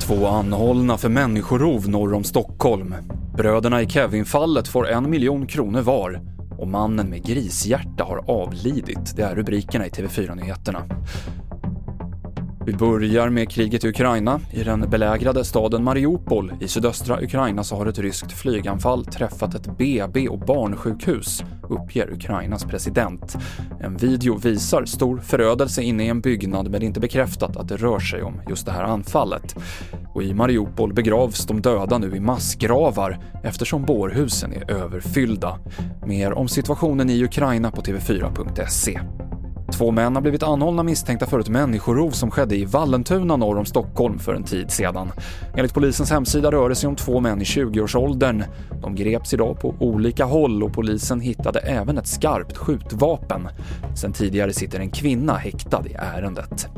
Två anhållna för människorov norr om Stockholm. Bröderna i Kevin-fallet får en miljon kronor var och mannen med grishjärta har avlidit. Det är rubrikerna i TV4-nyheterna. Vi börjar med kriget i Ukraina. I den belägrade staden Mariupol i sydöstra Ukraina så har ett ryskt flyganfall träffat ett BB och barnsjukhus, uppger Ukrainas president. En video visar stor förödelse inne i en byggnad men det är inte bekräftat att det rör sig om just det här anfallet. Och i Mariupol begravs de döda nu i massgravar eftersom bårhusen är överfyllda. Mer om situationen i Ukraina på TV4.se. Två män har blivit anhållna misstänkta för ett människorov som skedde i Vallentuna norr om Stockholm för en tid sedan. Enligt polisens hemsida rör det sig om två män i 20-årsåldern. De greps idag på olika håll och polisen hittade även ett skarpt skjutvapen. Sen tidigare sitter en kvinna häktad i ärendet.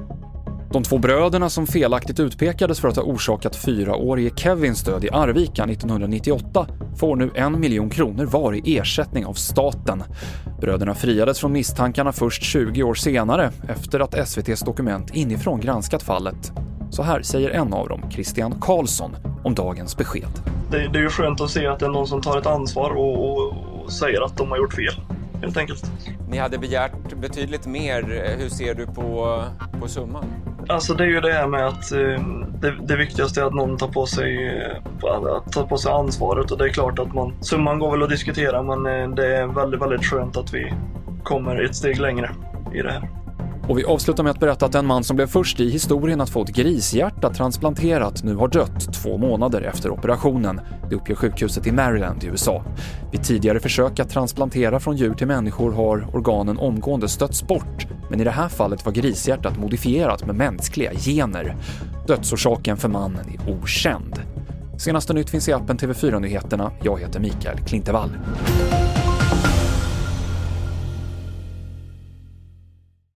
De två bröderna som felaktigt utpekades för att ha orsakat fyraårige Kevins död i Arvika 1998 får nu en miljon kronor var i ersättning av staten. Bröderna friades från misstankarna först 20 år senare efter att SVTs Dokument inifrån granskat fallet. Så här säger en av dem, Christian Karlsson, om dagens besked. Det, det är ju skönt att se att det är någon som tar ett ansvar och, och, och säger att de har gjort fel, helt enkelt. Ni hade begärt betydligt mer. Hur ser du på, på summan? Alltså det är ju det här med att eh, det, det, viktigaste är att någon tar på sig, eh, att ta på sig ansvaret och det är klart att man, summan går väl att diskutera men eh, det är väldigt, väldigt skönt att vi kommer ett steg längre i det här. Och vi avslutar med att berätta att den man som blev först i historien att få ett grishjärta transplanterat nu har dött två månader efter operationen. Det uppger sjukhuset i Maryland i USA. Vid tidigare försök att transplantera från djur till människor har organen omgående stötts bort, men i det här fallet var grishjärtat modifierat med mänskliga gener. Dödsorsaken för mannen är okänd. Senaste nytt finns i appen TV4 Nyheterna. Jag heter Mikael Klintevall.